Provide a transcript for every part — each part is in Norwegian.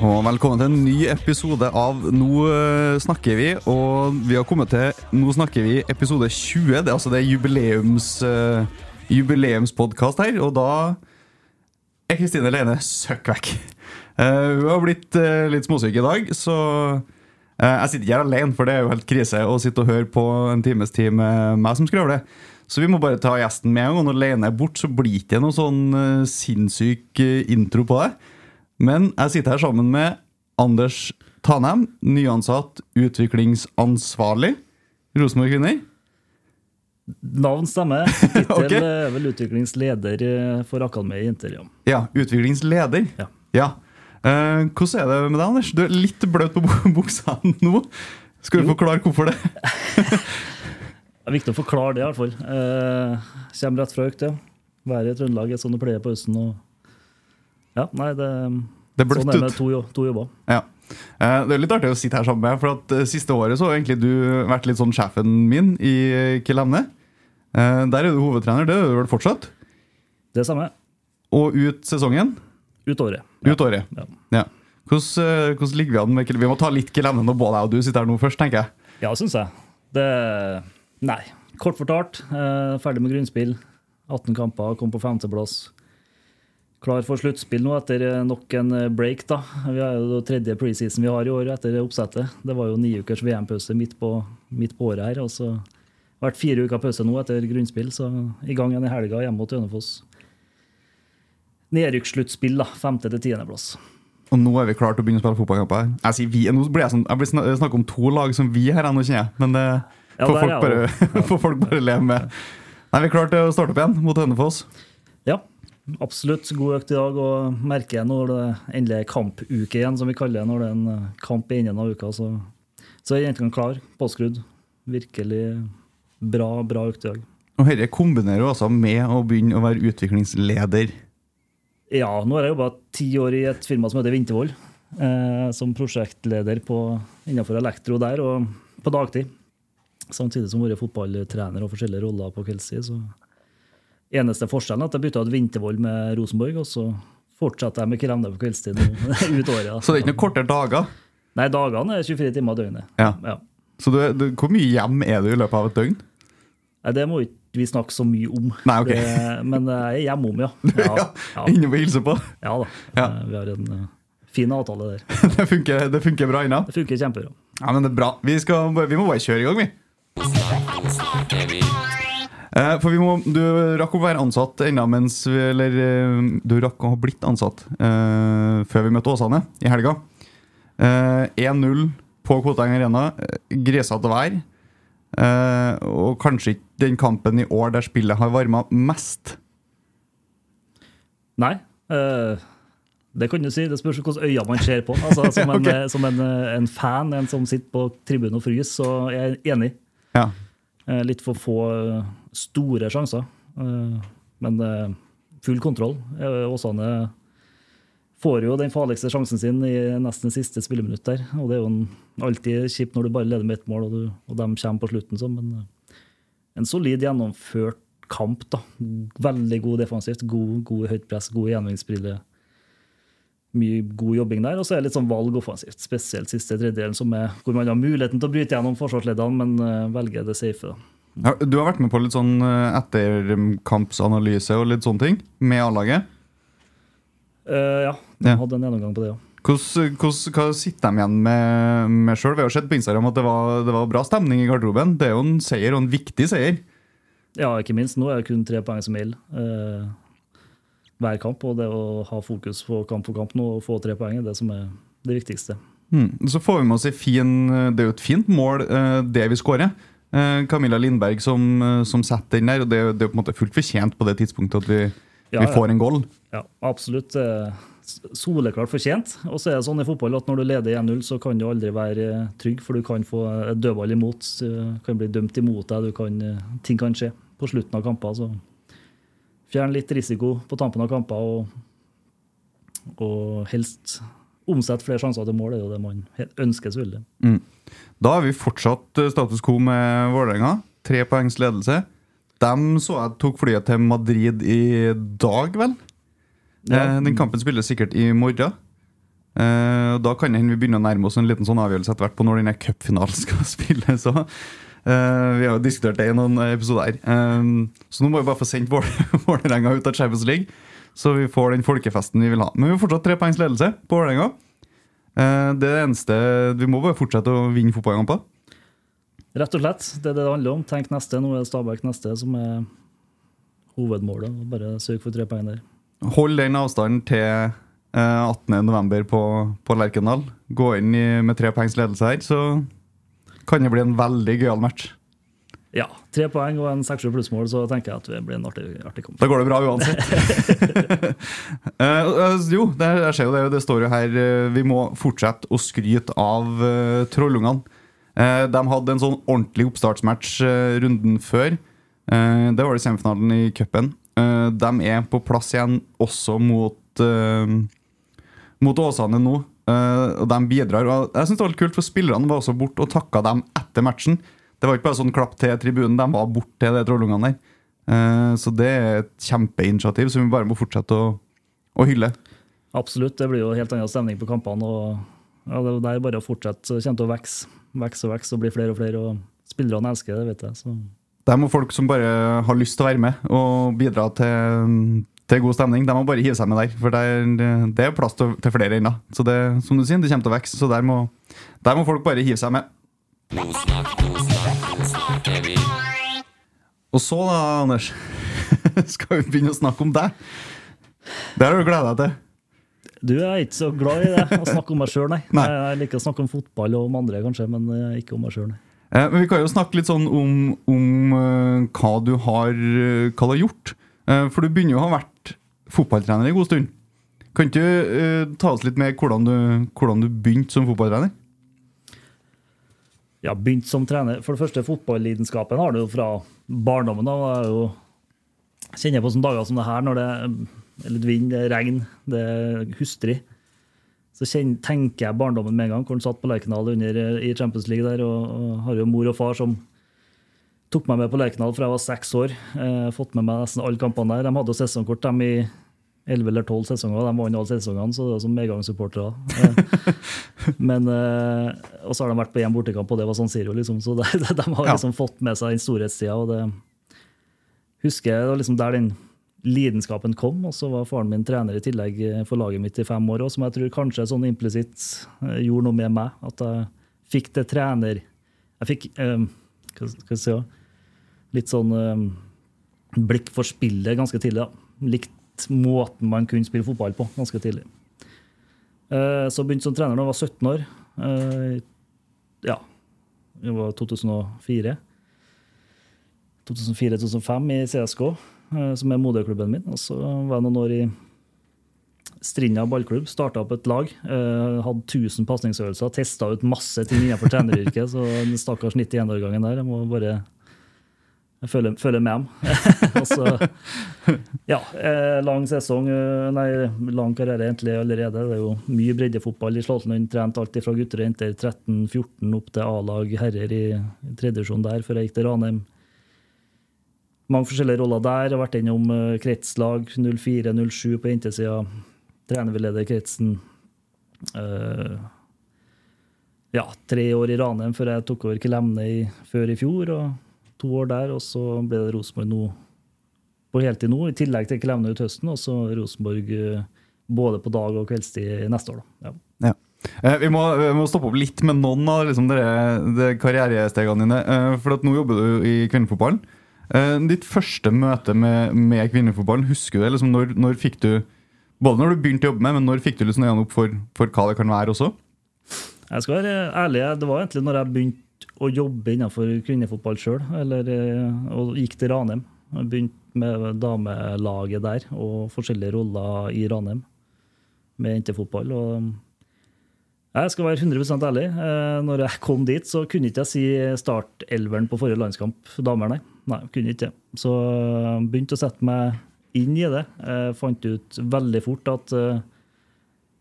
Og velkommen til en ny episode av Nå eh, snakker vi. Og vi har kommet til Nå snakker vi episode 20. Det er altså det jubileums, uh, jubileumspodkast her. Og da er Kristine Lene søkk vekk. Uh, hun har blitt uh, litt småsyk i dag, så uh, jeg sitter ikke her alene, for det er jo helt krise å sitte og høre på en times tid med meg som skravler. Så vi må bare ta gjesten med en gang. Når Lene er borte, så blir det ikke noe sånn sinnssyk intro på det. Men jeg sitter her sammen med Anders Tanem, nyansatt utviklingsansvarlig. Rosenborg Kvinner. Navn stemmer. Tittel okay. er vel utviklingsleder eh, for Akademiet Jenter. Ja. Ja, utviklingsleder. Ja. Ja. Uh, hvordan er det med deg, Anders? Du er litt bløt på buksa nå. Skal du forklare hvorfor det? Det er viktig å forklare det, i hvert fall. Eh, kommer rett fra Økt, ja. Været i Trøndelag er sånn det pleier på høsten. Og... Ja, nei, det, Det er sånn er det to, to jobber. Ja. Eh, Det er litt artig å sitte her sammen med For at eh, siste året så har egentlig du vært litt sånn sjefen min i Kilemne. Eh, Der er du hovedtrener. Det er du vel fortsatt? Det samme. Og ut sesongen? Ut året. Ut året. Ja. Ja. Hvordan, hvordan ligger vi an med Kilemne? Vi må ta litt Kilemne når både jeg og du sitter her nå først, tenker jeg. Ja, syns jeg. Det Nei. Kort fortalt, ferdig med grunnspill. 18 kamper, kom på femteplass. Klar for sluttspill nå etter eh, nok en eh, break. da. Vi har jo det tredje preseason vi har i år etter oppsettet. Det var jo ni ukers VM-pause midt, på- midt på året her. og så vært fire uker pause nå etter grunnspill, så i gang igjen i helga hjemme mot Hønefoss. Nedrykkssluttspill, da. Femte- til tiendeplass. Og nå er vi klare til å begynne å spille fotballkamper. Jeg sier vi, nå blir jeg sånn, jeg blir snak- snakk om to lag som vi her ennå, kjenner jeg. Men det Ja, får, folk bare, ja. får folk bare leve med. Nei, Vi er klare til å starte opp igjen mot Hønefoss. Ja, absolutt. God økt i dag. Og merker når det endelig er kampuke igjen, som vi kaller det. Når det er en eh, kamp i enden av uka, så, så er jentene klar, påskrudd. Virkelig bra, bra økt i dag. Og Dette kombinerer du altså med å begynne å være utviklingsleder. Ja, nå har jeg jobba ti år i et firma som heter Vintervoll. Eh, som prosjektleder på, innenfor elektro der, og på dagtid. Samtidig som jeg vært fotballtrener og forskjellige roller på kveldstid. Så eneste forskjellen er at jeg bytta ut Vintervoll med Rosenborg, og så fortsetter jeg med Kremne på kveldstid ut året. Så det er ikke noen kortere dager. Nei, dagene er 24 timer i døgnet. Ja. Ja. Så du, du, hvor mye hjem er du i løpet av et døgn? Nei, det må ikke vi snakke så mye om. Nei, ok. det, men jeg er hjemom, ja. Ja, ja. Inne på hilse på? ja da. Ja. Vi har en eh, fin avtale der. Det funker, det funker bra ennå? Det funker kjempebra. Ja, men det er bra. Vi, skal, vi må bare kjøre i gang, vi. Eh, For vi må, Du rakk å være ansatt ennå mens vi, Eller eh, du rakk å ha blitt ansatt eh, før vi møtte Åsane i helga. Eh, 1-0 på Koteng Arena. Eh, Gresete vær. Eh, og kanskje ikke den kampen i år der spillet har varma mest. Nei. eh, det kan du si. Det spørs hvilke øyne man ser på. Altså, som en, Ok. eh, som en, eh, en fan, en som sitter på tribunen og fryser, så jeg er jeg enig. Ja. Eh, Litt for få eh, store sjanser. Eh, Men full kontroll. Åsane får jo den farligste sjansen sin i nesten siste spilleminutt der. Og det er jo en, alltid kjipt når du bare leder med ett mål, og, du, og de kommer på slutten. Så, men en solid gjennomført kamp. da. Veldig god defensivt. God, god høyt press, god gjenvinningsbrille. Mye god jobbing der. Og så er det litt sånn valg offensivt, spesielt siste tredjedelen, som hvor man har muligheten til å bryte gjennom forsvarsleddene, men eh, velger det safe. da. Ja, Du har vært med på litt sånn eh, etterkampsanalyse og litt sånne ting med A-laget. Uh, ja, Ja. hadde en gjennomgang på det, ja. Hvordan, hvordan, hva sitter de igjen med, med sjøl? Vi har sett på Instagram at det var, det var bra stemning i garderoben. Det er jo en seier, og en viktig seier. Ja, ikke minst. Nå er det kun tre poeng som gjelder. eh, hver kamp, og det å ha fokus på kamp for kamp nå og få tre poeng er det som er det viktigste. Mm. Så får vi med oss en fin Det er jo et fint mål, eh, det vi skårer. Eh, Camilla Lindberg som, eh, som setter den der, og det, det er på en måte fullt fortjent på det tidspunktet at vi, Ja, vi får en goal. Ja, absolutt. eh, Soleklart fortjent. Og så er det sånn i fotball at når du leder 1-0, så kan du aldri være eh, trygg, for du kan få et dødball imot. du kan bli dømt imot deg. Du kan, eh, ting kan skje på slutten av kamper. Så fjern litt risiko på tampen av kamper, og, og helst omsette flere sjanser til mål. Det er jo det man ønsker, selvfølgelig. Mm. Da har vi fortsatt eh, status quo med Vålerenga. Tre poengs ledelse. De så jeg tok flyet til Madrid i dag, vel? Ja. Eh, Den kampen spilles sikkert i morgen. Eh, Da kan det hende vi begynner å nærme oss en liten sånn avgjørelse etter hvert på når denne cupfinalen skal spilles. Eh, vi har jo diskutert det i noen episoder. Eh, så nå må vi bare få sendt Vål- Vålerenga ut av Champions League, så vi får den folkefesten vi vil ha. Men vi har fortsatt tre poengs ledelse på Vålerenga. Eh, det er det eneste Vi må bare fortsette å vinne fotballkamper. Rett og slett. Det er det det handler om. Tenk neste. Nå er Stabæk neste som er hovedmålet. Bare søk for tre poeng der. Hold den avstanden til eh, 18.11. på, på Lerkendal. Gå inn i, med tre poengs ledelse her, så kan det bli en veldig gøyal match. Ja, tre poeng og en seks-sju plussmål, så tenker jeg at det blir en artig, artig kamp. Da går det bra uansett. Eh, jo, det, jeg ser jo det, det står jo her eh, Vi må fortsette å skryte av uh, Trollungene. De hadde en sånn ordentlig oppstartsmatch runden før. Det var det semifinalen i cupen. De er på plass igjen også mot Mot Åsane nå. Eh, og de bidrar. Og jeg synes det var litt kult, for spillerne var også bort og takka dem etter matchen. Det var ikke bare sånn klapp til tribunen, de var bort til de trollungene der. Uh, Så det er et kjempeinitiativ som vi bare må fortsette å, å hylle. Absolutt. Det blir jo helt annen stemning på kampene. og ja, Det er bare å fortsette. så Det kommer til å vokse vokse og vokse og bli flere og flere. og Spillerne elsker det, vet jeg. Så. Det er folk som bare har lyst til å være med og bidra til, til god stemning. De må bare hive seg med der. For det er, det er plass til, til flere ennå. Så det, som du sier, det kommer til å vokse. Så der må, der må folk bare hive seg med. Og så da, Anders, skal vi begynne å snakke om deg. Det har du gleda deg til. Du er ikke så glad i det, å snakke om meg sjøl, nei. Nei. Jeg liker å snakke om fotball og om andre, kanskje, men eh, ikke om meg sjøl, nei. Eh, Men vi kan jo snakke litt sånn om, om eh, hva, du har, eh, hva du har gjort. Eh, For du begynner jo å ha vært fotballtrener en god stund. Kan ikke du uh, ta oss litt med hvordan du, hvordan du begynte som fotballtrener? Ja, begynt som trener. For det første, fotballidenskapen har du jo fra barndommen. da, jeg jo kjenner på sånne dager som det her, når det er litt vind, det er regn, det er hustrig. Så tenker jeg barndommen med en gang, hvor han satt på Lerkendal eh, i Champions League der, og, og har jo mor og far som tok meg med på Lerkendal fra jeg var seks år. Eh, fått med meg nesten alle kampene der. De hadde jo sesongkort dem i elleve eller tolv sesonger. De vant alle sesongene, så det var som medgangssupportere. Eh, men, eh, og så har de vært på én bortekamp, og det var San Siro, liksom. Så de, de har Ja. liksom fått med seg den storhetstida. Og det husker jeg det var liksom der den lidenskapen kom. Og så var faren min trener i tillegg eh, for laget mitt i fem år, og som jeg tror kanskje sånn implisitt gjorde noe med meg. At jeg fikk det trener Jeg fikk eh, hva skal jeg si, ja, litt sånn eh, blikk for spillet ganske tidlig. da. Likt måten man kunne spille fotball på ganske tidlig. Eh, Så begynte som trener da jeg var 17 år. Eh, Ja, det var 2004. 2004-2005 i CSK, som er moderklubben min. Og så var jeg noen år i Strinda ballklubb. Starta opp et lag. Hadde 1000 pasningsøvelser. Testa ut masse ting innenfor treneryrket. Så den stakkars 91-årgangen der, jeg må bare følger føler med dem. altså, ja, eh, lang sesong, eh, nei, lang karriere egentlig allerede. Det er jo mye breddefotball i Slaltlund. Trent alt fra gutter og jenter 13-14 opp til A-lag herrer i tredjevisjon der, før jeg gikk til Ranheim. Mange forskjellige roller der. Jeg har vært innom eh, kretslag 04-07 på jentesida. Trenerveileder kretsen. Uh, ja, tre år i Ranheim før jeg tok over Klemne i, før i fjor. og to år der, og så ble det Rosenborg nå på heltid nå, i tillegg til Klevne ut høsten, og så Rosenborg eh, både på dag og kveldstid neste år. da. Ja. Ja. Eh, Vi må, vi må stoppe opp litt med noen av liksom, karrierestegene dine. eh, For at nå jobber du i kvinnefotballen. Eh, Ditt første møte med, med kvinnefotballen, husker du det? Liksom, når, når fikk du Både når du begynte å jobbe med, men når fikk du liksom øynene opp for, for hva det kan være også? Jeg skal være ærlig, det var egentlig når jeg begynte å jobbe innenfor kvinnefotball sjøl, og gikk til Ranheim. Begynte med damelaget der og forskjellige roller i Ranheim med jentefotball. og jeg skal være 100 ærlig. eh, Når jeg kom dit, så kunne ikke jeg si startelveren på forrige landskamp damer, nei. Nei, kunne ikke. Så begynte å sette meg inn i det. Jeg fant ut veldig fort at, eh,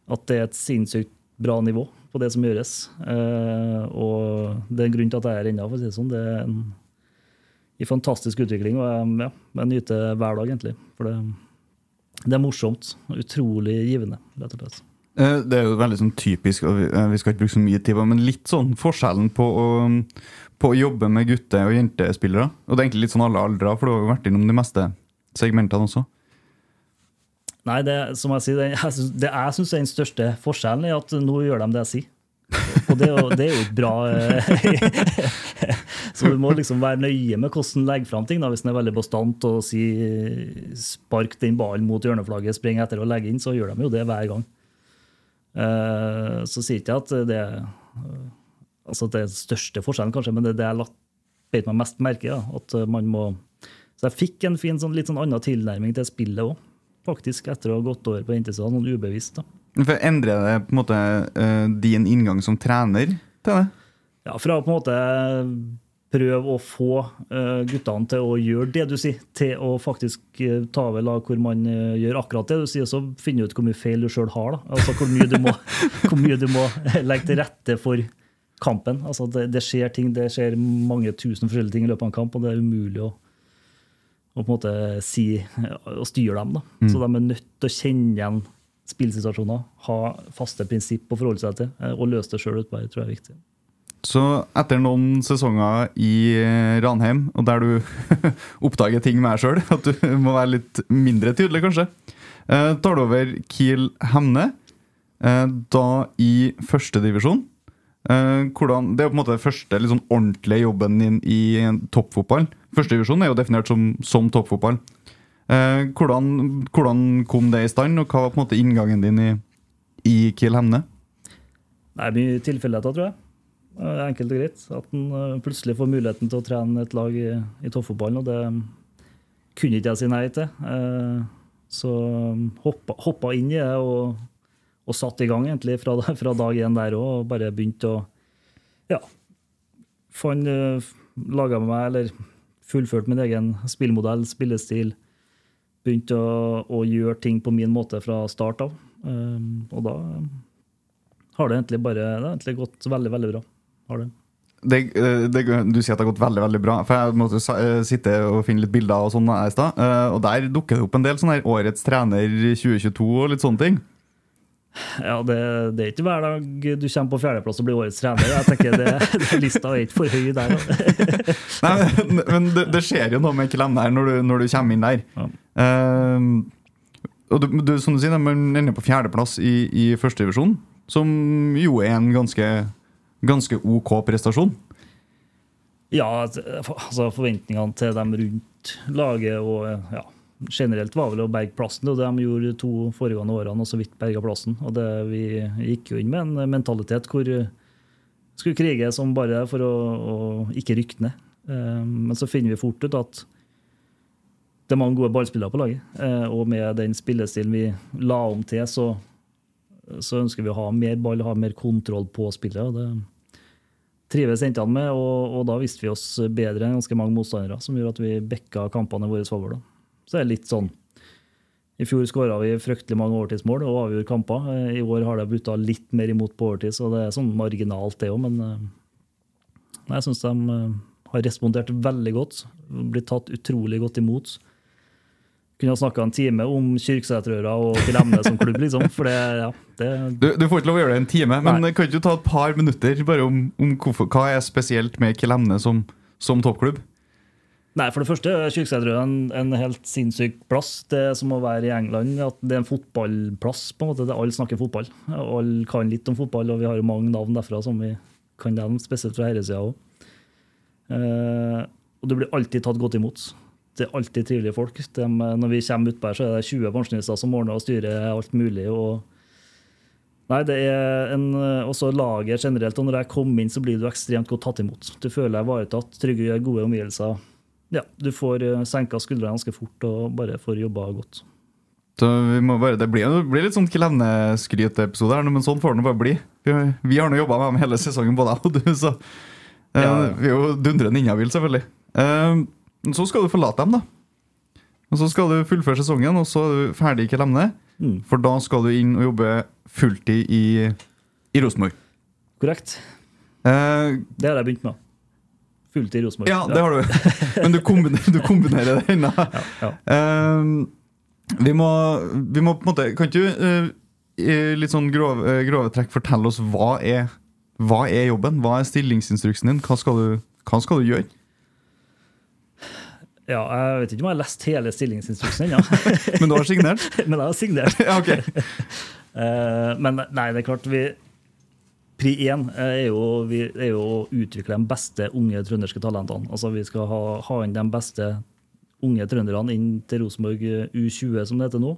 at det er et sinnssykt bra nivå på det som gjøres. Eh, og det er en grunn til at jeg er her ennå, for å si det sånn. Det er en, en fantastisk utvikling, og jeg, ja, jeg nyter hver dag, egentlig. For det, det er morsomt. Utrolig givende, rett og slett. Eh, Det er jo veldig sånn typisk, og vi, eh, skal ikke bruke så mye tid på men litt sånn forskjellen på å, på å jobbe med gutte- og jentespillere. Og det er egentlig litt sånn alle aldre, for du har jo vært innom de meste segmentene også. Nei, det, som jeg sier, det, jeg syns- jeg er den største forskjellen, er at nå gjør de det jeg sier. Og det er jo, det er jo bra. eh, Så du må liksom være nøye med hvordan du legger fram ting. Da. Hvis den er veldig bastant og sier 'spark den ballen mot hjørneflagget', spring etter og legge inn, så gjør de jo det hver gang. Eh, Så sier ikke jeg at det altså det er den største forskjellen, kanskje, men det er det jeg beit meg mest merke i. At man må Så jeg fikk en fin, sånn, litt sånn annen tilnærming til spillet òg, faktisk, etter å ha gått over på jentesida, sånn ubevisst. da. For Endrer det på en måte eh, din inngang som trener til det? Ja, Fra på en måte prøve å få eh, guttene til å gjøre det du sier, til å faktisk eh, ta over lag hvor man eh, gjør akkurat det du sier, så finner du ut hvor mye feil du sjøl har. da. Altså Hvor mye du må, hvor mye du må legge til rette for kampen. Altså det, det skjer ting, det skjer mange tusen forskjellige ting i løpet av en kamp, og det er umulig å, å på en måte si og styre dem. da. Så de er nødt til å kjenne igjen spillsituasjoner, ha faste prinsipp å forholde seg til, eh, og løse det sjøl utpå her, tror jeg er viktig. Så etter noen sesonger i eh, Ranheim, og der du oppdager ting med deg sjøl, at du må være litt mindre tydelig, kanskje, eh, tar du over Kiel Hemne, da i førstedivisjon. Eh, hvordan- det er jo på en måte den første sånn ordentlige jobben din i toppfotball. Førstedivisjon er jo definert som, som toppfotball. Eh, hvordan, hvordan kom det i stand, og hva var på en måte inngangen din i, i Kiel Hemne? Det er mye tilfeldigheter, tror jeg. Eh, Enkelt og greit. At en plutselig får muligheten til å trene et lag i, i toppfotballen, og det kunne ikke jeg si nei til. Så hoppa, hoppa inn i det og, og satt i gang egentlig fra, fra dag én der òg, og bare begynte å Ja. Fant Laga med meg, eller fullførte min egen spillmodell, spillestil. Begynte å, å gjøre ting på min måte fra start av. Um, Og da har det egentlig bare det har egentlig gått veldig, veldig bra. Har det. det, eh, det, du sier at det har gått veldig veldig bra. For Jeg måtte eh, sitte og finne litt bilder, og sånn. Eh, Og der dukker det opp en del sånn her Årets trener 2022 og litt sånne ting. Ja, det, det er ikke hver dag du kommer på fjerdeplass og blir årets trener. Jeg tenker det, det Lista er ikke for høy der. Nei, men, men det, det skjer jo noe med kalenderen der når du, når du kommer inn der. Ja. Uh, og du, du, som du sier, man ender på fjerdeplass i, i førstedivisjon, som jo er en ganske, ganske OK prestasjon. Ja, altså forventningene til dem rundt laget og ja, generelt var vel å berge plassen. Og det de gjorde to foregående årene, og så vidt berga plassen. Og det, vi gikk jo inn med en mentalitet hvor vi skulle krige som bare for å, å ikke rykke ned. Eh, Men så finner vi fort ut at det er mange gode ballspillere på laget. eh, Og med den spillestilen vi la om til, så, så ønsker vi å ha mer ball, ha mer kontroll på spillet. og det trives jentene med, og, og da visste vi oss bedre enn ganske mange motstandere, som gjorde at vi backa kampene våre vår Så det er litt sånn I fjor skåra vi fryktelig mange overtidsmål og avgjorde kamper. Eh, I år har det butta litt mer imot på overtid, så det er sånn marginalt, det òg, men eh, jeg syns de eh, har respondert veldig godt. Blitt tatt utrolig godt imot. Kunne ha snakka en time om Kyrksæterøra og Kilemne som klubb, liksom. For det, ja, det, Du, du får ikke lov å gjøre det en time, men Nei. kan du ta et par minutter bare om, om hvorfor, hva er spesielt med Kilemne som, som toppklubb? Nei, for det første er Kyrksæterøra en, en helt sinnssyk plass. Det er som å være i England. at Det er en fotballplass. på en måte. Det, alle snakker fotball. Alle kan litt om fotball, og vi har jo mange navn derfra som vi kan nevne, spesielt fra herresida òg. Eh, og du blir alltid tatt godt imot. Det er alltid trivelige folk. De, når vi kommer utpå her, så er det 20 pensjonister som ordner og styrer alt mulig. og Nei, det er en, også laget generelt. og Når jeg kom inn, så blir du ekstremt godt tatt imot. Du føler deg ivaretatt, trygge, gode omgivelser. Ja, Du får eh, senka skuldrene ganske fort og bare får jobba godt. Så vi må bare, det blir, det blir litt sånn Klemne-skryteepisode her, men sånn får det bare bli. Vi, har- vi har nå jobba med dem hele sesongen, både jeg og du, så eh, Ja, uh, vi er jo dundrende inhabil, selvfølgelig. Uh, så skal du forlate dem, da. Og Så skal du fullføre sesongen, og så er du ferdig i Klemne. Mm. For da skal du inn og jobbe fulltid i, i Rosenborg. Korrekt. Uh, Det har jeg begynt med. Fulltid Rosenborg. ja, det har du. Men du kombinerer, du kombinerer det ennå. Ja. Eh, vi, må, vi må på en måte Kan ikke du i litt sånn grove, uh, grove trekk fortelle oss hva er, hva er jobben? Hva er stillingsinstruksen din? Hva skal du, hva skal du gjøre? Ja, jeg vet ikke om jeg har lest hele stillingsinstruksen ennå, Men du har signert? men jeg har signert. Ja, ok. Eh, Men nei, det er klart vi Pri én er jo, vi, er jo å utvikle de beste unge trønderske talentene. Altså Vi skal ha, ha inn de beste unge trønderne inn til Rosenborg U20, som det heter nå.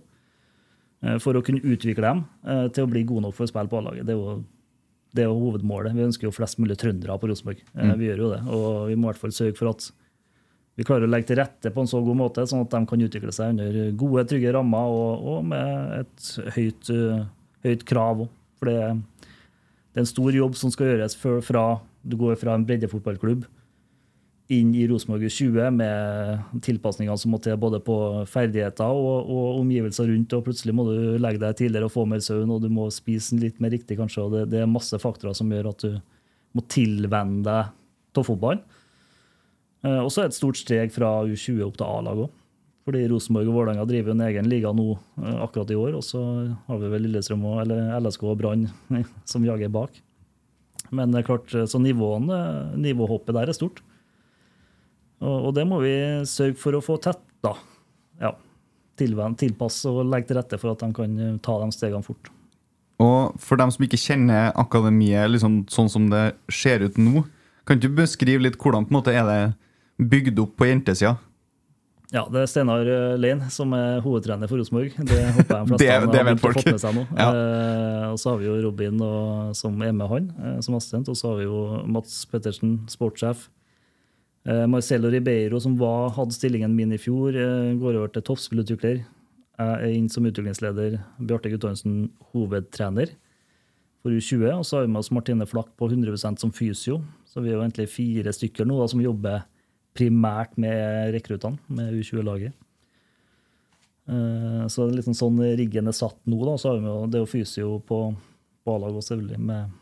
eh, For å kunne utvikle dem eh, til å bli gode nok for å spille på A-laget. Det er jo det er jo hovedmålet. Vi ønsker jo flest mulig trøndere på Rosenborg. Mm. Vi gjør jo det. Og vi må i hvert fall sørge for at vi klarer å legge til rette på en så god måte, sånn at de kan utvikle seg under gode, trygge rammer og, og med et høyt, høyt krav. òg. For det, det er en stor jobb som skal gjøres før, fra du går fra en breddefotballklubb inn i Rosenborg 20 med tilpasningene som må til både på ferdigheter og, og omgivelser rundt. og Plutselig må du legge deg tidligere og få mer søvn, og du må spise litt mer riktig. kanskje, og Det, det er masse faktorer som gjør at du må tilvenne deg til Eh, Og så er det et stort steg fra U20 opp til A-lag òg. Fordi Rosenborg og Vålerenga driver jo en egen liga nå eh, akkurat i år. Og så har vi vel Lillestrøm og, LSK og Brann som jager bak. Men det er klart, så nivåene, nivåhoppet der er stort. Og, og det må vi sørge for å få tett, da. Ja. Tilpasse og legge til rette for at de kan eh, ta de stegene fort. Og for dem som ikke kjenner akademiet liksom, sånn som det ser ut nå, kan du beskrive litt hvordan på en måte er det bygd opp på jentesida? Ja, det er Steinar eh, Lein som er hovedtrener for Rosenborg. Det håper jeg de fleste Det- har det vet folk. fått med seg nå. Ja. Eh, og så har vi jo Robin og, som er med han eh, som assistent, og så har vi jo Mats Pettersen, sportssjef. Eh, Marcelo Ribeiro, som var, hadde stillingen min i fjor, eh, går over til toppspillutvikler. Jeg er inn som utviklingsleder. Bjarte Guttormsen, hovedtrener for U20. Og så har vi med oss Martine Flakk på 100% som fysio. Så vi er jo egentlig fire stykker nå da, som jobber primært med rekruttene, med U20-laget. Eh, Så det er litt sånn sånn riggen er satt nå. da, så har vi jo, Det er jo fysio på, på A-lag også, selvfølgelig, med,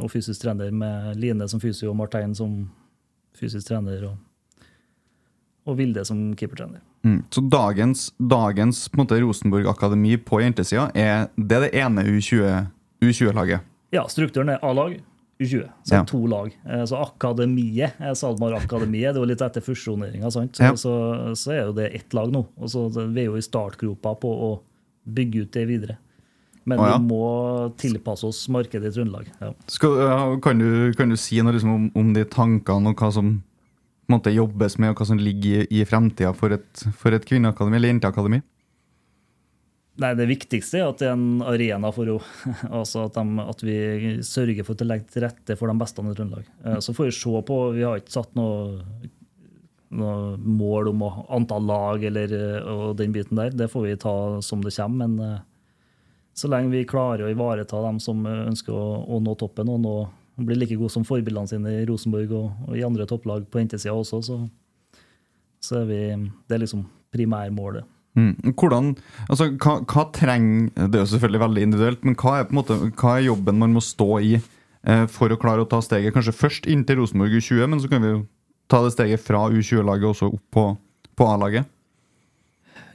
og fysisk trener med Line som fysio og Martein som fysisk trener, og, og Vilde som keepertrener. Mm. Så dagens, dagens på måte, Rosenborg-akademi på jentesida er det er det ene U20-laget. Ja, strukturen er A-lag, U20. Så Ja. to lag. Eh, Så akademiet, SalMar Akademiet, det er jo litt etter fusjoneringa, sant? Så, Ja. så, så er jo det ett lag nå. Og så Vi er jo i startgropa på å bygge ut det videre. Men Å, ja. vi må tilpasse oss markedet i Trøndelag. Ja. Skal, kan, du, kan du si noe liksom om, om de tankene og hva som måtte måte jobbes med, og hva som ligger i, i fremtida for et, for et kvinneakademi eller jenteakademi? Nei, Det viktigste er at det er en arena for henne. altså at, de, at vi sørger for å legge til rette for de beste i Trøndelag. Eh, Så får vi se på Vi har ikke satt noe, noe mål om antall lag eller eh, og den biten der. Det får vi ta som det kommer. Men eh, så lenge vi klarer å ivareta dem som ønsker å, å nå toppen og nå bli like gode som forbildene sine i Rosenborg og, og i andre topplag på jentesida også, så, så er vi Det er liksom primærmålet. Mm. Hvordan, altså, hva, hva trenger Det er jo selvfølgelig veldig individuelt, men hva er, på en måte, hva er jobben man må stå i eh, for å klare å ta steget kanskje først inn til Rosenborg U20, men så kan vi jo ta det steget fra U20-laget også opp på, på A-laget?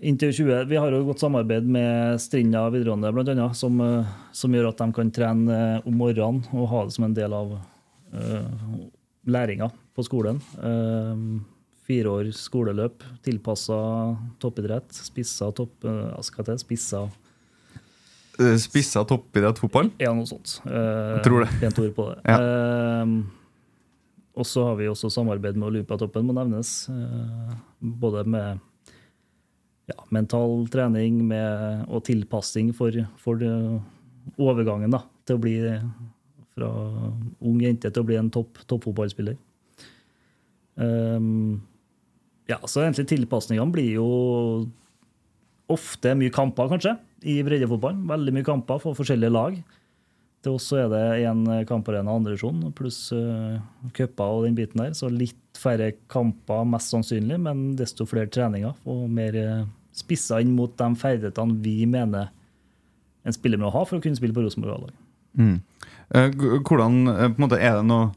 Inntil 20. Vi har jo godt samarbeid med Strinda videregående, blant annet, som, eh, som gjør at de kan trene eh, om morgenen og ha det som en del av uh, læringa på skolen. Uh, fire år skoleløp tilpassa toppidrett. Spissa topp... Hva skal til, spissa Eh, Spissa toppidrett fotball? Ja, noe sånt. Jeg tror det. Pent ord på det. Ja. Eh, og så har vi også samarbeid med Olympiatoppen, må nevnes. Eh, både med ja, mental trening med, og tilpassing for, for det- overgangen da, til å bli fra ung jente til å bli en topp, toppfotballspiller. Um, ja, så egentlig tilpasningene blir jo ofte mye kamper, kanskje, i breddefotballen. Veldig mye kamper for forskjellige lag. Til oss er det én kamparena andredivisjon pluss uh, cuper og den biten der. Så litt færre kamper, mest sannsynlig, men desto flere treninger. Og mer uh, spissa inn mot de ferdighetene vi mener en spiller må ha for å kunne spille på Rosenborg A-lag. Mm. Eh, Hvordan eh, på en måte er det noe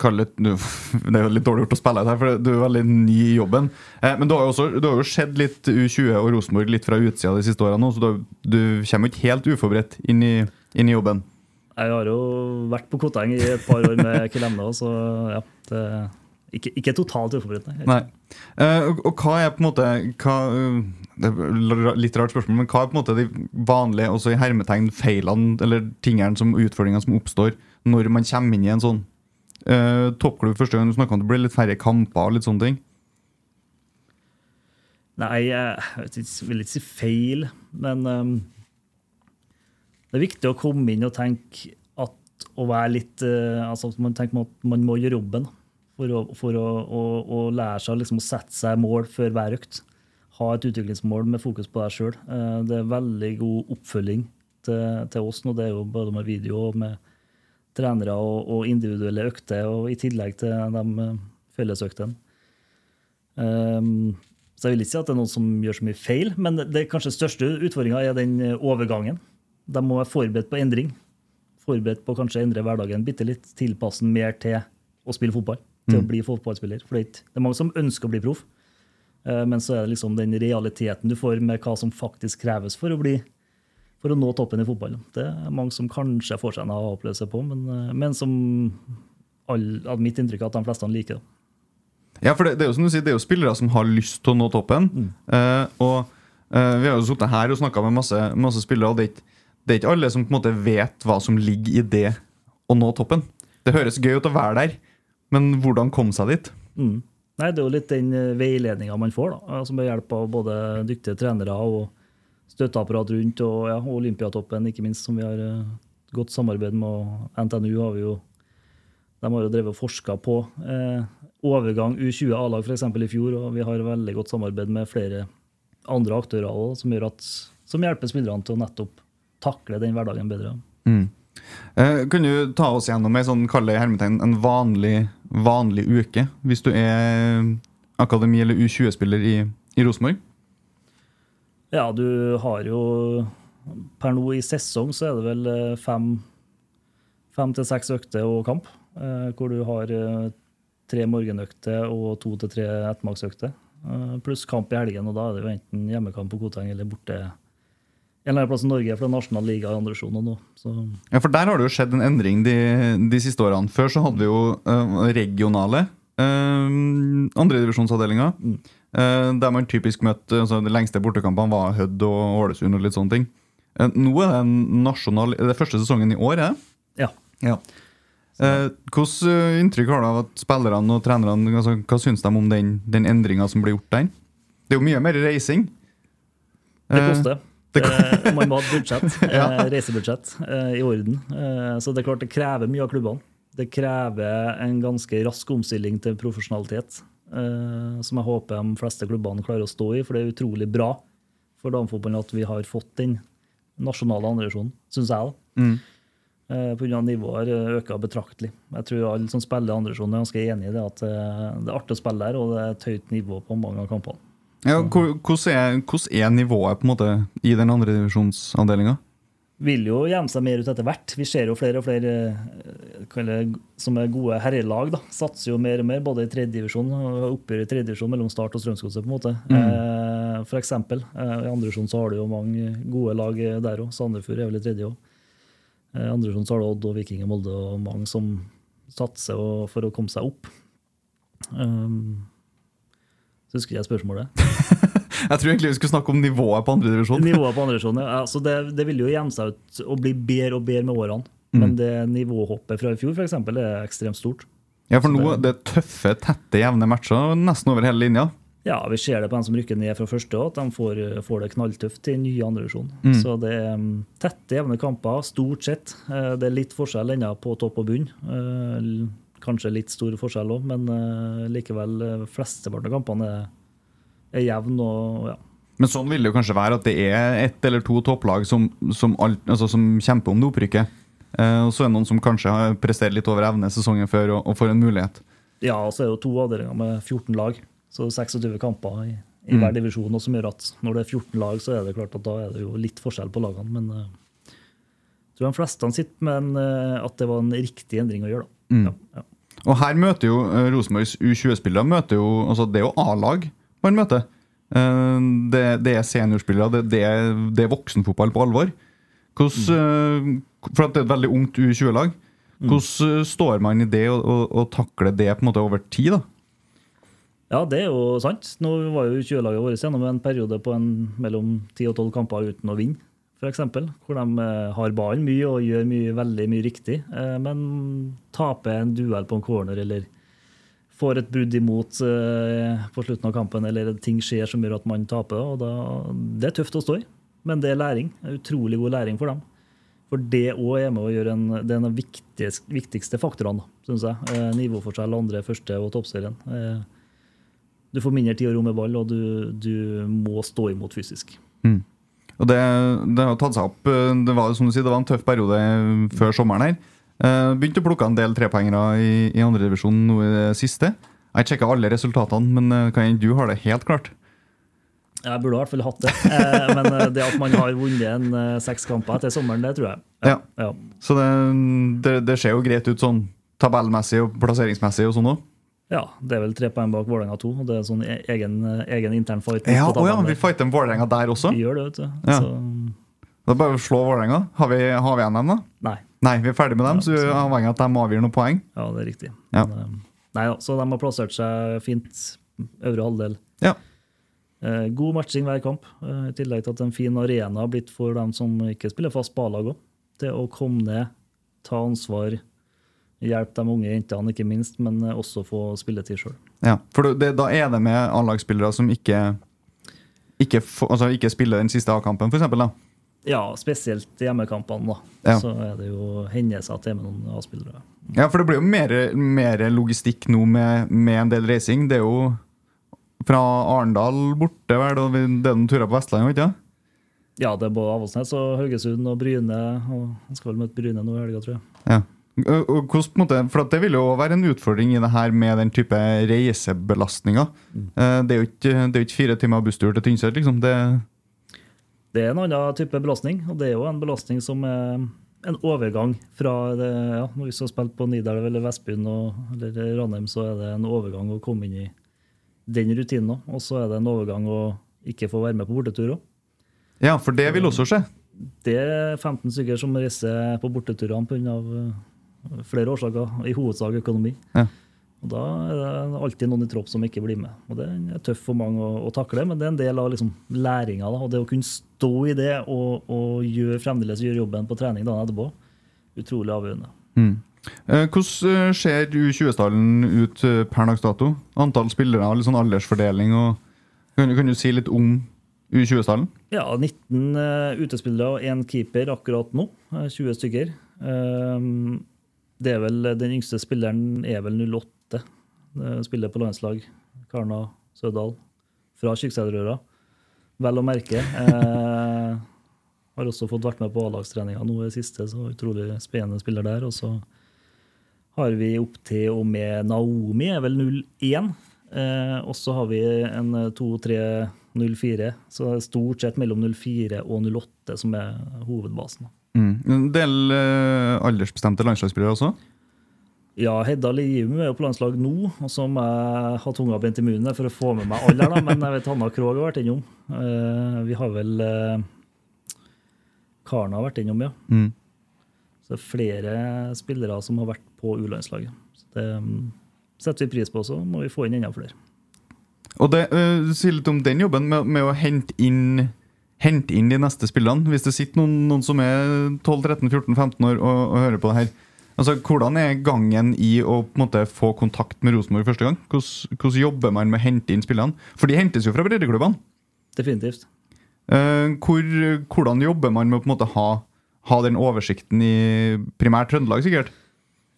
kall det, er jo litt dårlig gjort å spille her, for du er veldig ny i jobben. Eh, men du har jo også du har jo sett litt U20 og Rosenborg litt fra utsida de siste årene, så du, du kommer jo ikke helt uforberedt inn i, inn i jobben. Jeg har jo vært på Koteng i et par år med Kelemna, så ja. Det, ikke, ikke totalt uforberedt, nei. Eh, og, og hva er på en måte hva, Det er litt rart spørsmål, men hva er på en måte de vanlige også i hermetegn feilene eller tingene som utfordringene som oppstår når man kommer inn i en sånn eh, toppklubb første gang? Du snakka om det blir litt færre kamper og litt sånne ting. Nei, jeg vil ikke si feil, men um, det er viktig å komme inn og tenke at å være litt uh, altså Man tenker at man må gjøre jobben for å, for å, å, å lære seg liksom, å sette seg mål før hver økt. Ha et utviklingsmål med fokus på deg sjøl. Uh, det er veldig god oppfølging til, til oss nå. Det er jo både med video og med trenere og, og individuelle økter, og i tillegg til de uh, fellesøktene. Um, så jeg vil ikke si at det er noen som gjør så mye feil, men det kanskje største utfordringa er den eh, overgangen. De må være forberedt på endring. Forberedt på kanskje å endre hverdagen bitte litt. Tilpasse den mer til å spille fotball. Til å bli fotballspiller. For det er, mange som ønsker å bli proff, eh, men så er det liksom den realiteten du får med hva som faktisk kreves for å bli for å nå toppen i fotballen. Det er mange som kanskje får seg en aha-opplevelse på, men, eh, men som all, mitt inntrykk er at de fleste liker. Ja, for det, det er jo som du sier, det er jo spillere som har lyst til å nå toppen. Eh, og eh, Vi har jo sittet her og snakka med masse, masse spillere, og det er, ikke, det er ikke alle som på en måte vet hva som ligger i det å nå toppen. Det høres gøy ut å være der, men hvordan komme seg dit? Mm. Nei, Det er jo litt den veiledninga man får, da, som er hjelp av både dyktige trenere og støtteapparat rundt, og ja, Olympiatoppen, ikke minst, som vi har uh, godt samarbeid med. og NTNU har vi jo de har jo drevet og forska på uh, overgang U20 A-lag f.eks. i fjor, og vi har veldig godt samarbeid med flere andre aktører også, som, at, som hjelper spillerne til å nettopp takle den hverdagen bedre. Mm. Eh, kan du ta oss gjennom ei sånn, en vanlig, vanlig uke, hvis du er akademi- eller U20-spiller i, i Rosenborg? Ja, du har jo Per nå i sesong så er det vel eh, fem, fem til seks økter og kamp. Eh, hvor du har eh, tre morgenøkter og to til tre ettermiddagsøkter. Pluss kamp i helgen, og da er det jo enten hjemmekamp på Koteng eller borte en eller annen plass i Norge for det nasjonal liga i andre sjoner nå. Så. Ja, for der har det jo skjedd en endring de, de siste årene. Før så hadde vi jo regionale uh, Andredivisjonsavdelinga. Mm. Uh, der man typisk møtte altså De lengste bortekampene var Hødd og Ålesund og litt sånne ting. Uh, nå er det en nasjonal Det er første sesongen i år, er det? Ja. ja. Uh, Hvilket inntrykk har du av at spillerne og trenerne altså, Hva syns de om den, den endringa som ble gjort der? Det er jo mye mer reising. Det koster. Det man må ha et budsjett, ja. reisebudsjett i orden. Så det er klart det krever mye av klubbene. Det krever en ganske rask omstilling til profesjonalitet. Uh, som jeg håper de fleste klubbene klarer å stå i. For det er utrolig bra for damefotballen at vi har fått den nasjonale andrevisjonen, syns jeg. da. Mm. Uh, Pga. nivået har økt betraktelig. Jeg tror alle som spiller andrevisjonen, er ganske enig i det at uh, det er artig å spille der, og det er et høyt nivå på mange av kampene. Ja, hvordan er, hvordan er nivået på en måte i den andredivisjonsavdelinga? Vil jo gjemme seg mer ut etter hvert. Vi ser jo flere og flere eh, som er gode herrelag. da, Satser jo mer og mer, både i tredjedivisjon og oppgjør i tredjedivisjon mellom Start og Strømsgodset. på en måte. Mm. Eh, for eksempel, eh, I andre divisjon så har du jo mange gode lag der òg. Sandefjord er vel i tredje òg. I andre divisjon så har du Odd og Viking og Molde og mange som satser for å komme seg opp. Um, så husker jeg spørsmålet. Jeg tror egentlig vi skulle snakke om nivået på andredivisjon. Nivået på andredivisjon, ja. Altså det, det vil jo gjemme seg ut og bli bedre og bedre med årene. Mm. Men det nivåhoppet fra i fjor for eksempel, er ekstremt stort. Ja, for nå det er tøffe, tette, jevne matcher nesten over hele linja. Ja, vi ser det på dem som rykker ned fra første, at de får, får det knalltøft i ny andredivisjon. Mm. Så det er um, tette, jevne kamper, stort sett. Eh, det er litt forskjell ennå på topp og bunn. Eh, kanskje litt stor forskjell òg, men eh, likevel flesteparten av kampene er er jevn. og ja. Men sånn vil det jo kanskje være at det er ett eller to topplag som, som, alt, altså som kjemper om det opprykket. Eh, og så er det noen som kanskje har prestert litt over evne sesongen før og, og får en mulighet. Ja, og så er det jo to avdelinger med 14 lag. Så 26 kamper i, i mm. hver divisjon. Og som gjør at når det er 14 lag, så er det klart at da er det jo litt forskjell på lagene. Men uh, jeg tror de fleste sitter med uh, at det var en riktig endring å gjøre. da. Mm. Ja, ja. Og her møter jo uh, Rosenborgs U20-spillere møter jo, altså Det er jo A-lag man møter. Eh, det, det er seniorspillere, det, det, er, det, voksenfotball på alvor. Hvordan, eh, for det er et veldig ungt U20-lag. Hvordan eh, står man i det og, og, og, takler det på en måte over tid? da? Ja, det er jo sant. Nå var jo U20-laget vårt gjennom en periode på en, mellom 10 og 12 kamper uten å vinne, f.eks. Hvor de har ballen mye og gjør mye, veldig mye riktig, men taper en duell på en corner eller får et brudd imot uh, på slutten av kampen, eller ting skjer som gjør at man taper. og da, Det er tøft å stå i, men det er læring. Det er utrolig god læring for dem. For det òg er med å gjøre en, det er en av viktigste, viktigste faktorene, syns jeg. Eh, nivåforskjell, andre, første og toppserien. Eh, du får mindre tid og rom med ball, og du, du må stå imot fysisk. Mm. Og det, det, har tatt seg opp. Eh, det var som du sier, det var en tøff periode før sommeren her. Uh, begynte å plukke en del trepoengere i, i andredivisjon nå i det siste. Jeg sjekka alle resultatene, men kan hende du har det helt klart? Jeg burde i hvert fall hatt det. Eh, men eh, det at man har vunnet en eh, seks kamper etter sommeren, det tror jeg. Ja. ja. Så det, det, det, ser jo greit ut sånn tabellmessig og plasseringsmessig og sånn òg? Ja, det er vel tre poeng bak Vålerenga 2. Og det er sånn e-, egen, egen intern fight. Ja, å ja, vi fighter Vålerenga der også? Vi gjør det, vet du. Ja. Så, Det er bare slå Vålerenga. Har vi, har vi dem, da? Nei. Nei, vi er ferdig med dem, Ja, så vi er avhengig av at de avgir noen poeng. Ja, det er riktig. Ja. Men, eh, nei så de har plassert seg fint øvre halvdel. Ja. Eh, god matching hver kamp, eh, i tillegg til at en fin arena har blitt for dem som ikke spiller fast på A-lag òg. Til å komme ned, ta ansvar, hjelpe de unge jentene ikke minst, men eh, også få spilletid sjøl. Ja, for det, da er det med A-lagsspillere som ikke ikke, altså ikke spiller den siste A-kampen, f.eks. Ja, spesielt i hjemmekampene, da. Ja. Så er det jo hender seg at det er med noen A-spillere. Ja, for det blir jo mer, mer logistikk nå med, med en del reising. Det er jo fra Arendal borte, vel, og det er noen turer på Vestlandet, ikke sant? Ja, det er både Avaldsnes og Haugesund og Bryne. og Han skal vel møte Bryne nå i helga, tror jeg. Ja. Og, og for Det vil jo være en utfordring i det her med den type reisebelastninger. Mm. Det er ikke, det er jo ikke fire timer busstur til Tynset, liksom. Det, Det er en annen type belastning, og det er jo en belastning som er en overgang fra det, ja, Når vi har spilt på Nidelv eller Vestbyen og, eller Ranheim, så er det en overgang å komme inn i den rutinen òg. Og så er det en overgang å ikke få være med på bortetur òg. ja, for det vil også skje. Det er 15 stykker som reiser på borteturene pga. flere årsaker, i hovedsak økonomi. Ja. Og Da er det alltid noen i tropp som ikke blir med. Og Det er tøft for mange å, å takle, men det er en del av liksom, læringa. Og det å kunne stå i det og, og gjøre, fremdeles gjøre jobben på trening dagen etterpå, utrolig avgjørende. Mm. Hvordan eh, ser U20-stallen ut eh, per dags dato? Antall spillere, litt sånn aldersfordeling og Kan, kan du si litt om U20-stallen? Ja, 19 uh, utespillere og én keeper akkurat nå. eh, 20 stykker. Ehm, det er vel, den yngste spilleren er vel 08. eh, spiller på landslag. Karna Sødal fra Kyrksæterøra. Vel å merke. Eh, har også fått vært med på A-lagstreninga nå i det siste, så utrolig spennende spiller der. Og så har vi opp til og med Naomi, er vel 01. Eh, og så har vi en 2-3-04, så det er stort sett mellom 04 og 08 som er hovedbasen. Mm. En del eh, aldersbestemte landslagsspillere også? Ja, Hedda Lium er jo på landslag nå, og så må jeg ha tunga bent i munnen for å få med meg alle da. Men jeg vet Hanna Krogh har vært innom. Eh, vi har vel eh, Karna har vært innom, ja. Mm. Så det er flere spillere som har vært på U-landslaget. Det mm, setter vi pris på, så må vi få inn enda flere. Og det, Du sier litt om den jobben med, med å hente inn, hente inn de neste spillene. Hvis det sitter noen, noen som er 12-13-14-15 år og, og hører på det her. Altså, Hvordan er gangen i å på en måte, få kontakt med Rosenborg første gang? Hvordan, hvordan jobber man med å hente inn spillene? For de hentes jo fra breddeklubbene. Definitivt. Uh, hvor, hvordan jobber man med å på en måte ha, ha den oversikten i primært Trøndelag, sikkert?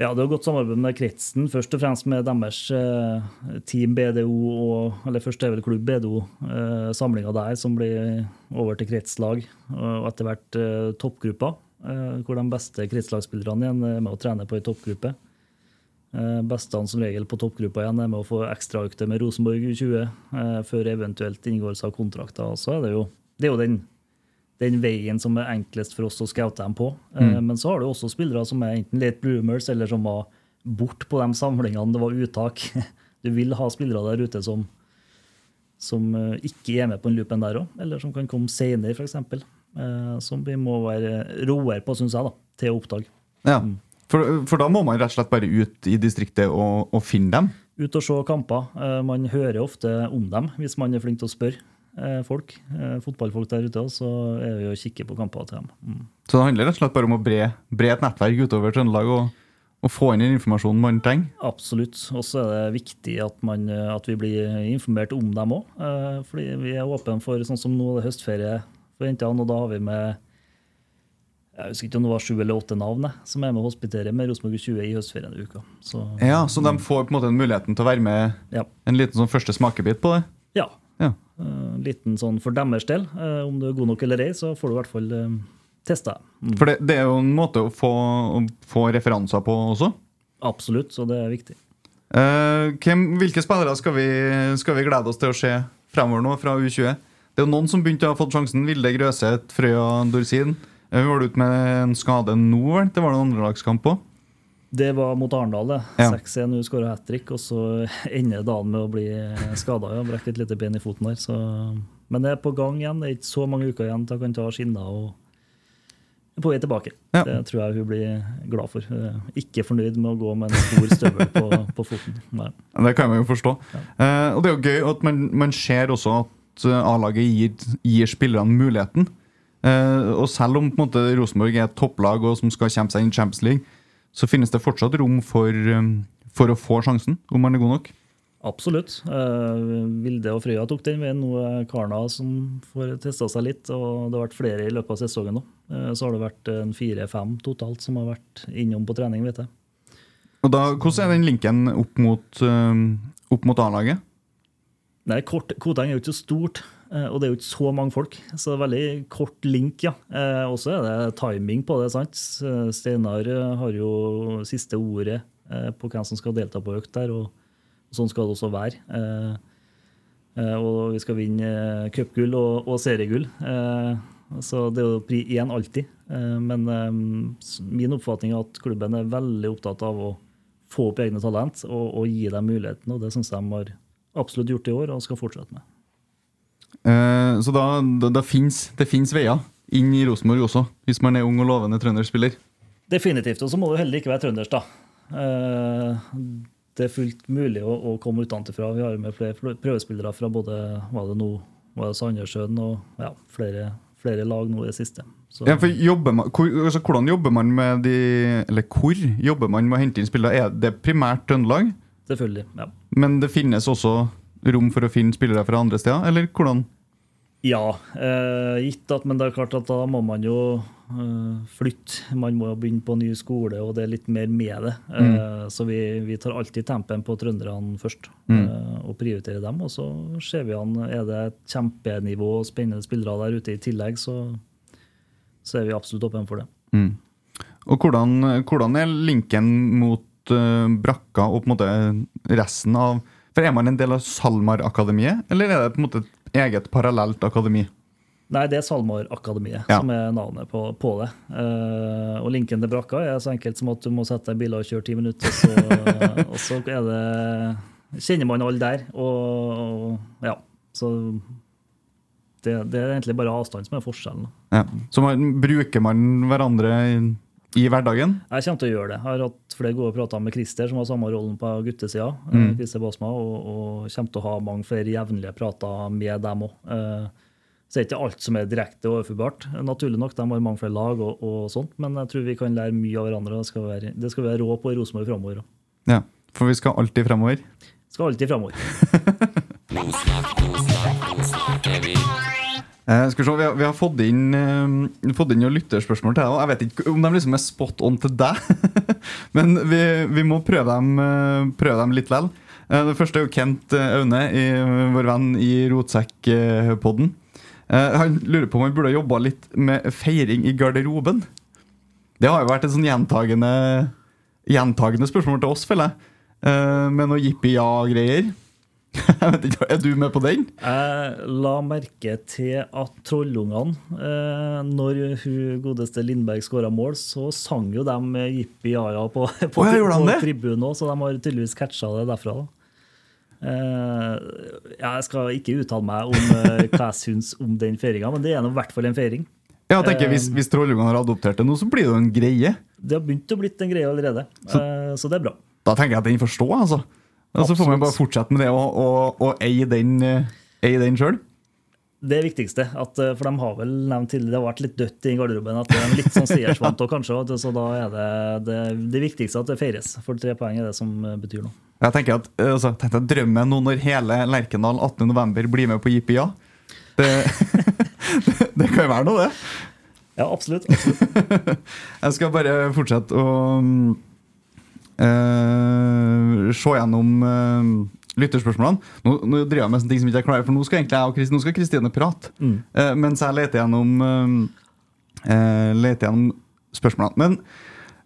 Ja, det har godt samarbeid med kretsen, først og fremst med deres eh, Team BDO, og, eller først er vel klubb BDO, eh, samlinga der som blir over til kretslag, og etter hvert eh, toppgruppa, eh, hvor de beste kretslagsspillerne igjen er med å trene på ei toppgruppe. Eh, bestene som regel på toppgruppa igjen er med å få ekstraøkter med Rosenborg U20 eh, før eventuelt inngåelse av kontrakter. Så er det jo, det er jo den, den veien som er enklest for oss å scoute dem på. Mm. Men så har du også spillere som er enten late bloomers, eller som var bort på de samlingene det var uttak. Du vil ha spillere der ute som, som eh, ikke er med på den loopen der òg, eller som kan komme senere, f.eks. Eh, som vi må være roere på, syns jeg, da, til opptak. Ja. For, for da må man rett og slett bare ut i distriktet og, og finne dem? Ut og se kamper. Eh, Man hører ofte om dem hvis man er flink til å spørre eh, folk. Fotballfolk der ute, så er vi og kikker på kamper til dem. Mm. Så det handler rett og slett bare om å bre, bre et nettverk utover Trøndelag og, og få inn den informasjonen man trenger? Absolutt. Og så er det viktig at, man, at vi blir informert om dem òg. Fordi vi er åpne for sånn som nå det høstferie for jentene, og da har vi med jeg husker ikke om det var sju eller åtte navn som er med å hospitere med Rosenborg 20 i høstferien uka. Så Ja, Så de får på en måte muligheten til å være med ja. en liten sånn første smakebit på det? ja. Ja. Uh, liten sånn for deres del. Uh, Om du er god nok eller ei, så får du i hvert fall uh, testa. Mm. For det, det er jo en måte å få, å få referanser på også. Absolutt, så det er viktig. Uh, hvem, hvilke spillere skal vi, skal vi glede oss til å se fremover nå fra U20? Det er jo noen som begynte å ha fått sjansen. Vilde Grøseth, Frøya Dorsin. Eh, Hun var ute med en skade nå, vel? Det var det en andrelagskamp på. Det var mot Arendal, det. Ja. 6-1, hun skåra hat trick, og så ender dagen med å bli skada. Ja, Brekke et lite ben i foten der. Så. Men det er på gang igjen. Det er ikke så mange uker igjen til jeg kan ta skinner og på vei tilbake. Ja. Det tror jeg hun blir glad for. Er Ikke fornøyd med å gå med en stor støvel på, på foten. Nei. Det kan man jo forstå. Eh, og det er jo gøy at man, man ser også at eh, A-laget gir, gir spillerne muligheten. Eh, og selv om på en måte Rosenborg er et topplag og som skal kjempe seg inn i Champions League, så finnes det fortsatt rom for, eh, for å få sjansen, om man er god nok. Absolutt. Eh, Vilde og Frøya tok den veien. Nå er Karna som får testa seg litt. Og det har vært flere i løpet av sesongen nå. Eh, så har det vært en fire-fem totalt som har vært innom på trening, vet jeg. Og da, Hvordan er den linken opp mot, opp mot A-laget? Nei, kort, Koteng er jo ikke så stort, eh, og det er jo ikke så mange folk. Så det er veldig kort link, ja. Eh, Og så er det timing på det. sant? Steinar eh, har jo siste ordet på hvem som skal delta på økt der, og sånn skal det også være. Og vi skal vinne cupgull og, og seriegull. Så det er jo pri én alltid. Men min oppfatning er at klubben er veldig opptatt av å få opp egne talent og, og gi dem muligheten, og det syns jeg de har absolutt gjort i år og skal fortsette med. Eh, så da, da, da finnes, det fins veier inn i Rosenborg også, hvis man er ung og lovende trønderspiller. Definitivt. Og så må du heller ikke være trønders, da. Eh, Det er fullt mulig å, å komme utenfra. Vi har med flere prøvespillere fra både var det nå, var det Sandnessjøen og ja, flere, flere lag nå i det siste. Så, Ja, for jobber man, hvor, altså, hvordan jobber man med de Eller hvor jobber man med å hente inn spillere? Er det primært Trøndelag? Selvfølgelig. ja. Men det finnes også rom for å finne spillere fra andre steder, eller hvordan? Ja, eh, gitt at, men det er klart at da må man jo eh, flytte. Man må jo begynne på ny skole, og det er litt mer med det. Eh, Så vi, vi tar alltid tempen på trønderne først, eh, og prioriterer dem. Og så ser vi an er det et kjempenivå og spennende spillere der ute i tillegg, så, så er vi absolutt åpne for det. Og hvordan, hvordan er linken mot eh, brakka og på en måte resten av For Er man en del av SalMar-akademiet, eller er det på en måte et eget parallelt akademi? Nei, det er SalMar-akademiet Ja. som er navnet på, på det. Uh, og linken til brakka er så enkelt som at du må sette deg i bilen og kjøre ti minutter, og så, og så er det kjenner man alle der. Og, og ja, så det, det er egentlig bare avstand som er forskjellen. Ja. Så man, bruker man hverandre i, hverdagen? Jeg kommer til å gjøre det. Jeg har hatt flere gode prater med Christer, som har samme rollen på guttesida. Mm. Christer Basma, og, og kommer til å ha mange flere jevnlige prater med dem òg. Så det er ikke alt som er direkte overførbart. Naturlig nok, de har mange flere lag, og, og sånt, men jeg tror vi kan lære mye av hverandre. Det skal være, det skal være rå på i Rosenborg framover. Ja. For vi skal alltid fremover. Skal alltid framover. Eh, skal vi, se, vi, har, vi har fått inn, uh, fått inn lytterspørsmål til deg. og Jeg vet ikke om de liksom er spot on til deg, men vi, vi må prøve dem, uh, prøve dem litt likevel. Det første er jo Kent Aune, i, vår venn i Rotsekkpodden. Han lurer på om han burde jobba litt med feiring i garderoben. Det har jo vært et sånn gjentagende, gjentagende spørsmål til oss, føler jeg. Med noe jippi-ja-greier. Er du med på den? Jeg la merke til at Trollungene, eh, når hun godeste Lindberg skåra mål, så sang jo de jippi jaja på, på, de på tribunen òg, så de har tydeligvis catcha det derfra. da. Eh, jeg skal ikke uttale meg om eh, hva jeg syns om den feiringa, men det er i hvert fall en feiring. Ja, tenker Hvis, hvis Trollungene har adoptert det nå, så blir det jo en greie. Det har begynt å blitt en greie allerede, eh, så det er bra. Da tenker jeg at den får stå, altså. Og så får man bare fortsette med det og, og, og eie den, eh, eie den sjøl. Det viktigste, at, eh, for de har vel nevnt tidligere, det har vært litt dødt i garderoben. At det er litt sånn seiersvant òg, kanskje, så da er det, det det viktigste at det feires. For tre poeng er det som eh, betyr noe. Jeg tenker at altså, tenkte jeg drømmen nå når hele Lerkendal 18.11. blir med på JPIA. Det, det kan jo være noe, det. Ja, absolutt. absolutt. Jeg skal bare fortsette å mm, eh, se gjennom uh, lytterspørsmålene. Nå, nå driver jeg med sånne ting som ikke er klare, for nå skal egentlig jeg og Kristine, nå skal Kristine prate. Eh, mens jeg leter gjennom, leter gjennom spørsmålene. Men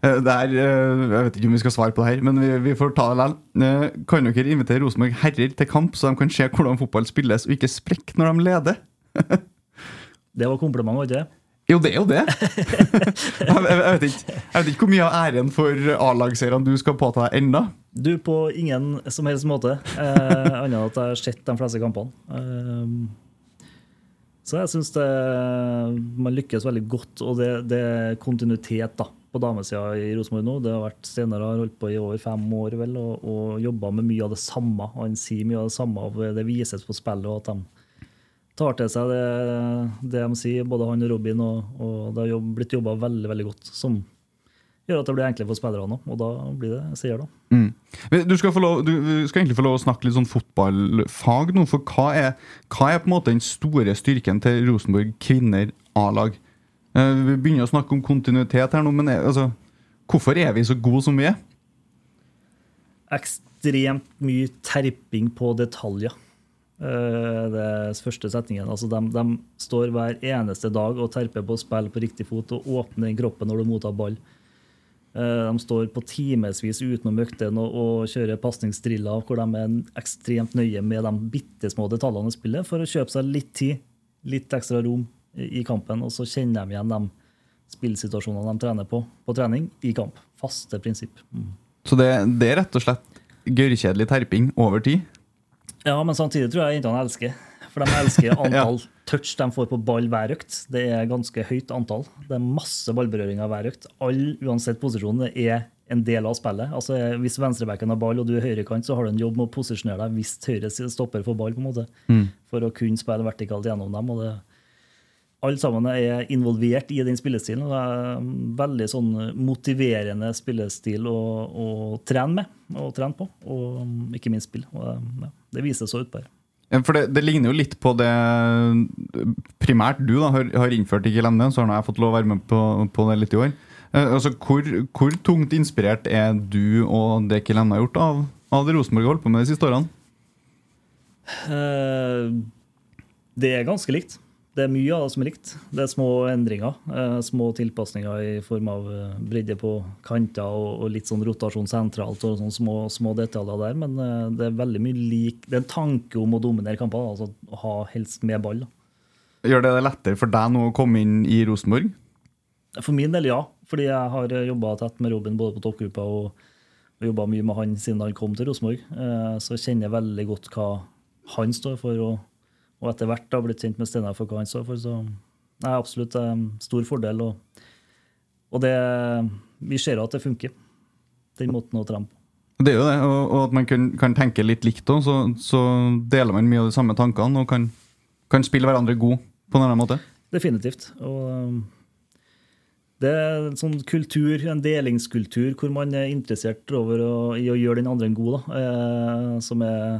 eh, er, eh, Jeg vet ikke om vi skal svare på det her, men vi, vi får ta det likevel. Kan dere invitere Rosenborg herrer til kamp, så de kan se hvordan fotball spilles, og ikke sprekke når de leder? Det var kompliment, var ikke det? Jo, det er jo det. jeg, vet ikke, jeg vet ikke hvor mye av æren for A-lagseierne du skal påta deg ennå. Du, på ingen som helst måte. Eh, annet enn at jeg har sett de fleste kampene. Eh, Så jeg syns man lykkes veldig godt, og det, det er kontinuitet da, på damesida i Rosenborg nå. Det har vært Steinar har holdt på i over fem år vel, og, og jobba med mye av det samme. Han sier mye av det samme og det vises på spillet, og at de tar til seg det, det de sier, både han og Robin. Og, og det har blitt jobba veldig veldig godt, som gjør at det blir enklere for spillerne òg. Og da blir det seier, da. Mm. Du, skal få lov, du skal egentlig få lov å snakke litt sånn fotballfag nå. For hva er, hva er på en måte den store styrken til Rosenborg kvinner A-lag? Eh, vi begynner å snakke om kontinuitet her nå, men er, altså, hvorfor er vi så gode som vi er? Ekstremt mye terping på detaljer. Eh, det er første setningen. Altså de, de, står hver eneste dag og terper på å spille på riktig fot og åpner kroppen når du mottar ball. Eh, de står på timevis utenom øktene og, og kjører pasningsdriller hvor de er ekstremt nøye med de bitte små detaljene i spillet for å kjøpe seg litt tid, litt ekstra rom i kampen. Og så kjenner de igjen de spillsituasjonene de trener på på trening, i kamp. Faste prinsipp. Mm. Så det, det, er rett og slett gørrkjedelig terping over tid? Ja, men samtidig tror jeg jentene elsker for de elsker antall ja. touch de får på ball hver økt. Det er ganske høyt antall. Det er masse ballberøringer hver økt. All, uansett posisjon, er en del av spillet. Altså, Hvis venstrebacken har ball og du er høyrekant, så har du en jobb med å posisjonere deg hvis høyre stopper for ball, på en måte, mm. for å kunne spille vertikalt gjennom dem. og det alle sammen er involvert i den spillestilen. og Det er veldig sånn motiverende spillestil å, å trene med og trene på, og ikke minst spill. Og det, ja, det viser så utpå her. For det, det, ligner jo litt på det primært du da, har, har innført i Kilende. Så har jeg fått lov å være med på, på det litt i år. Eh, altså, hvor, hvor, tungt inspirert er du og det Kilende har gjort av, av det Rosenborg har holdt på med de siste årene? Det er ganske likt. Det er mye av det som er likt. Det er små endringer. Eh, små tilpasninger i form av eh, bredde på kanter og, og, litt sånn rotasjon sentralt og sånne små, små, detaljer der. Men eh, det er veldig mye lik Det er en tanke om å dominere kamper. Altså å ha helst med ball. Gjør det det lettere for deg nå å komme inn i Rosenborg? For min del, ja. Fordi jeg har jobba tett med Robin både på toppgruppa og, og jobba mye med han siden han kom til Rosenborg. Eh, så jeg kjenner veldig godt hva han står for. og og etter hvert har blitt kjent med Steinar for hva han står for. Så det er absolutt en stor fordel. Og, og det, vi ser at det funker, den måten å trene på. Det er jo det, og, og at man kan, kan, tenke litt likt òg, så, så, deler man mye av de samme tankene og kan, kan spille hverandre god på en annen måte. Definitivt. Og um, det er en sånn kultur, en delingskultur hvor man er interessert over å, i å gjøre den andre en god, da, eh, som er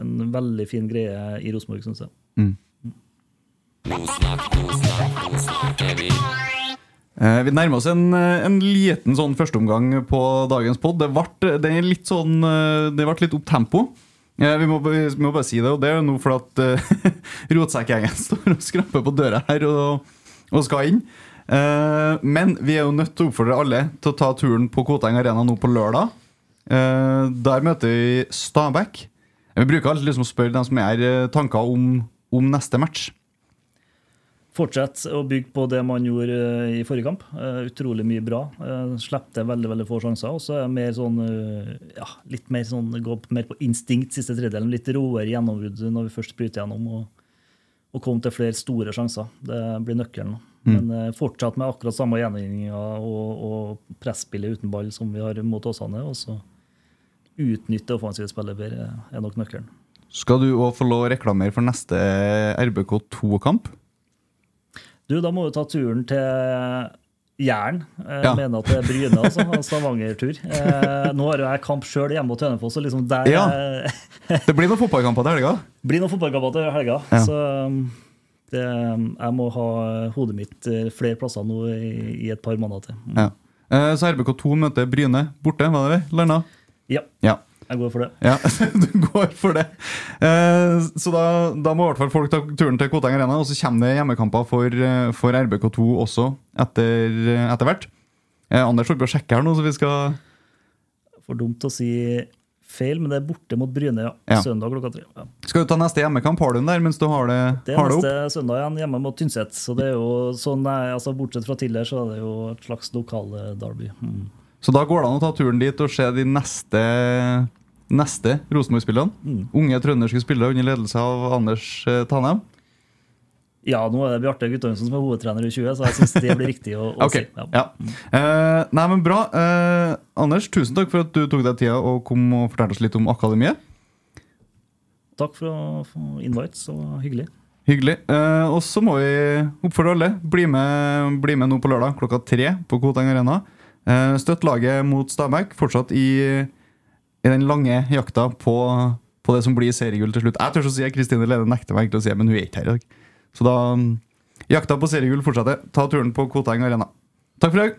en veldig fin greie i Rosenborg, syns jeg. Mm. Eh, vi nærmer oss en, en liten sånn førsteomgang på dagens pod. Det ble, litt sånn, eh, det ble litt opp tempo. Eh, vi må, vi må, bare si det, og det er nå fordi at uh, rotsekkgjengen står og skraper på døra her og, og skal inn. Uh, men vi er jo nødt til å oppfordre alle til å ta turen på Koteng Arena nå på lørdag. Uh, der møter vi Stabæk. Vi bruker alltid liksom å spørre dem som er her, tanker om, om neste match. Fortsett å bygge på det man gjorde eh, i forrige kamp. Uh, utrolig mye bra. Slipp til veldig veldig få sjanser. Og så er mer sånn, ja, litt mer sånn, gå mer på instinkt siste tredjedelen. Litt råere gjennombrudd når vi først bryter gjennom. Og, og komme til flere store sjanser. Det blir nøkkelen. Mm. Men fortsatt med akkurat samme gjenvinninga og, og presspillet uten ball som vi har mot Åsane. Og så utnytte offensive spillere bedre, er nok nøkkelen. Skal du òg få lov å reklamere for neste RBK2-kamp? Du, Da må du ta turen til Jæren. Jeg ja. mener at det er Bryne, altså. Stavanger-tur. Eh, nå har jeg kamp sjøl hjemme mot Hønefoss. Liksom ja. det blir noen fotballkamper til helga? blir noen fotballkamper til helga. Ja. Så um, det, jeg må ha hodet mitt eh, flere plasser nå i, i et par måneder til. Mm. Ja. Eh, så RBK2 møter Bryne borte, var det vel? Landa? Ja. ja. Jeg går for det. Ja, du går for det. Eh, så da, da, må i hvert fall folk ta turen til Koteng Arena. Og så kommer det hjemmekamper for, eh, for RBK2 også etter, etter hvert. Eh, Anders holder på å sjekke her nå, så vi skal For dumt å si feil, men det er borte mot Bryne ja. ja. søndag klokka tre. Ja. Skal du ta neste hjemmekamp? Har du den der mens du har det, det er neste søndag igjen, hjemme mot Tynset. Så det er jo sånn, altså Bortsett fra tidligere, så er det jo et slags lokale derby. Mm. Så da går det an å ta turen dit og se de neste, neste Rosenborg-spillerne. Mm. Unge trønderske spillere under ledelse av Anders Tanheim. Tanem. Ja, nå er det Bjarte Guttormsen som er hovedtrener i 20, så jeg syns det blir riktig å, å okay. si. ja. Eh, nei, men bra. Eh, Anders, tusen takk for at du tok deg tida og kom og fortalte oss litt om akademiet. Takk for, å få invite, så hyggelig. Hyggelig. Eh, og så må vi oppfordre alle. Bli med, bli med nå på lørdag klokka tre på Koteng Arena. Eh, støtt laget mot Stabæk. Fortsatt i, i den lange jakta på, på det som blir seriegull til slutt. Jeg tør å si at Kristine Lene nekter meg egentlig å si men hun er ikke her i dag. Så da mm, Jakta på seriegull fortsetter. Ta turen på Koteng Arena. Takk for i dag.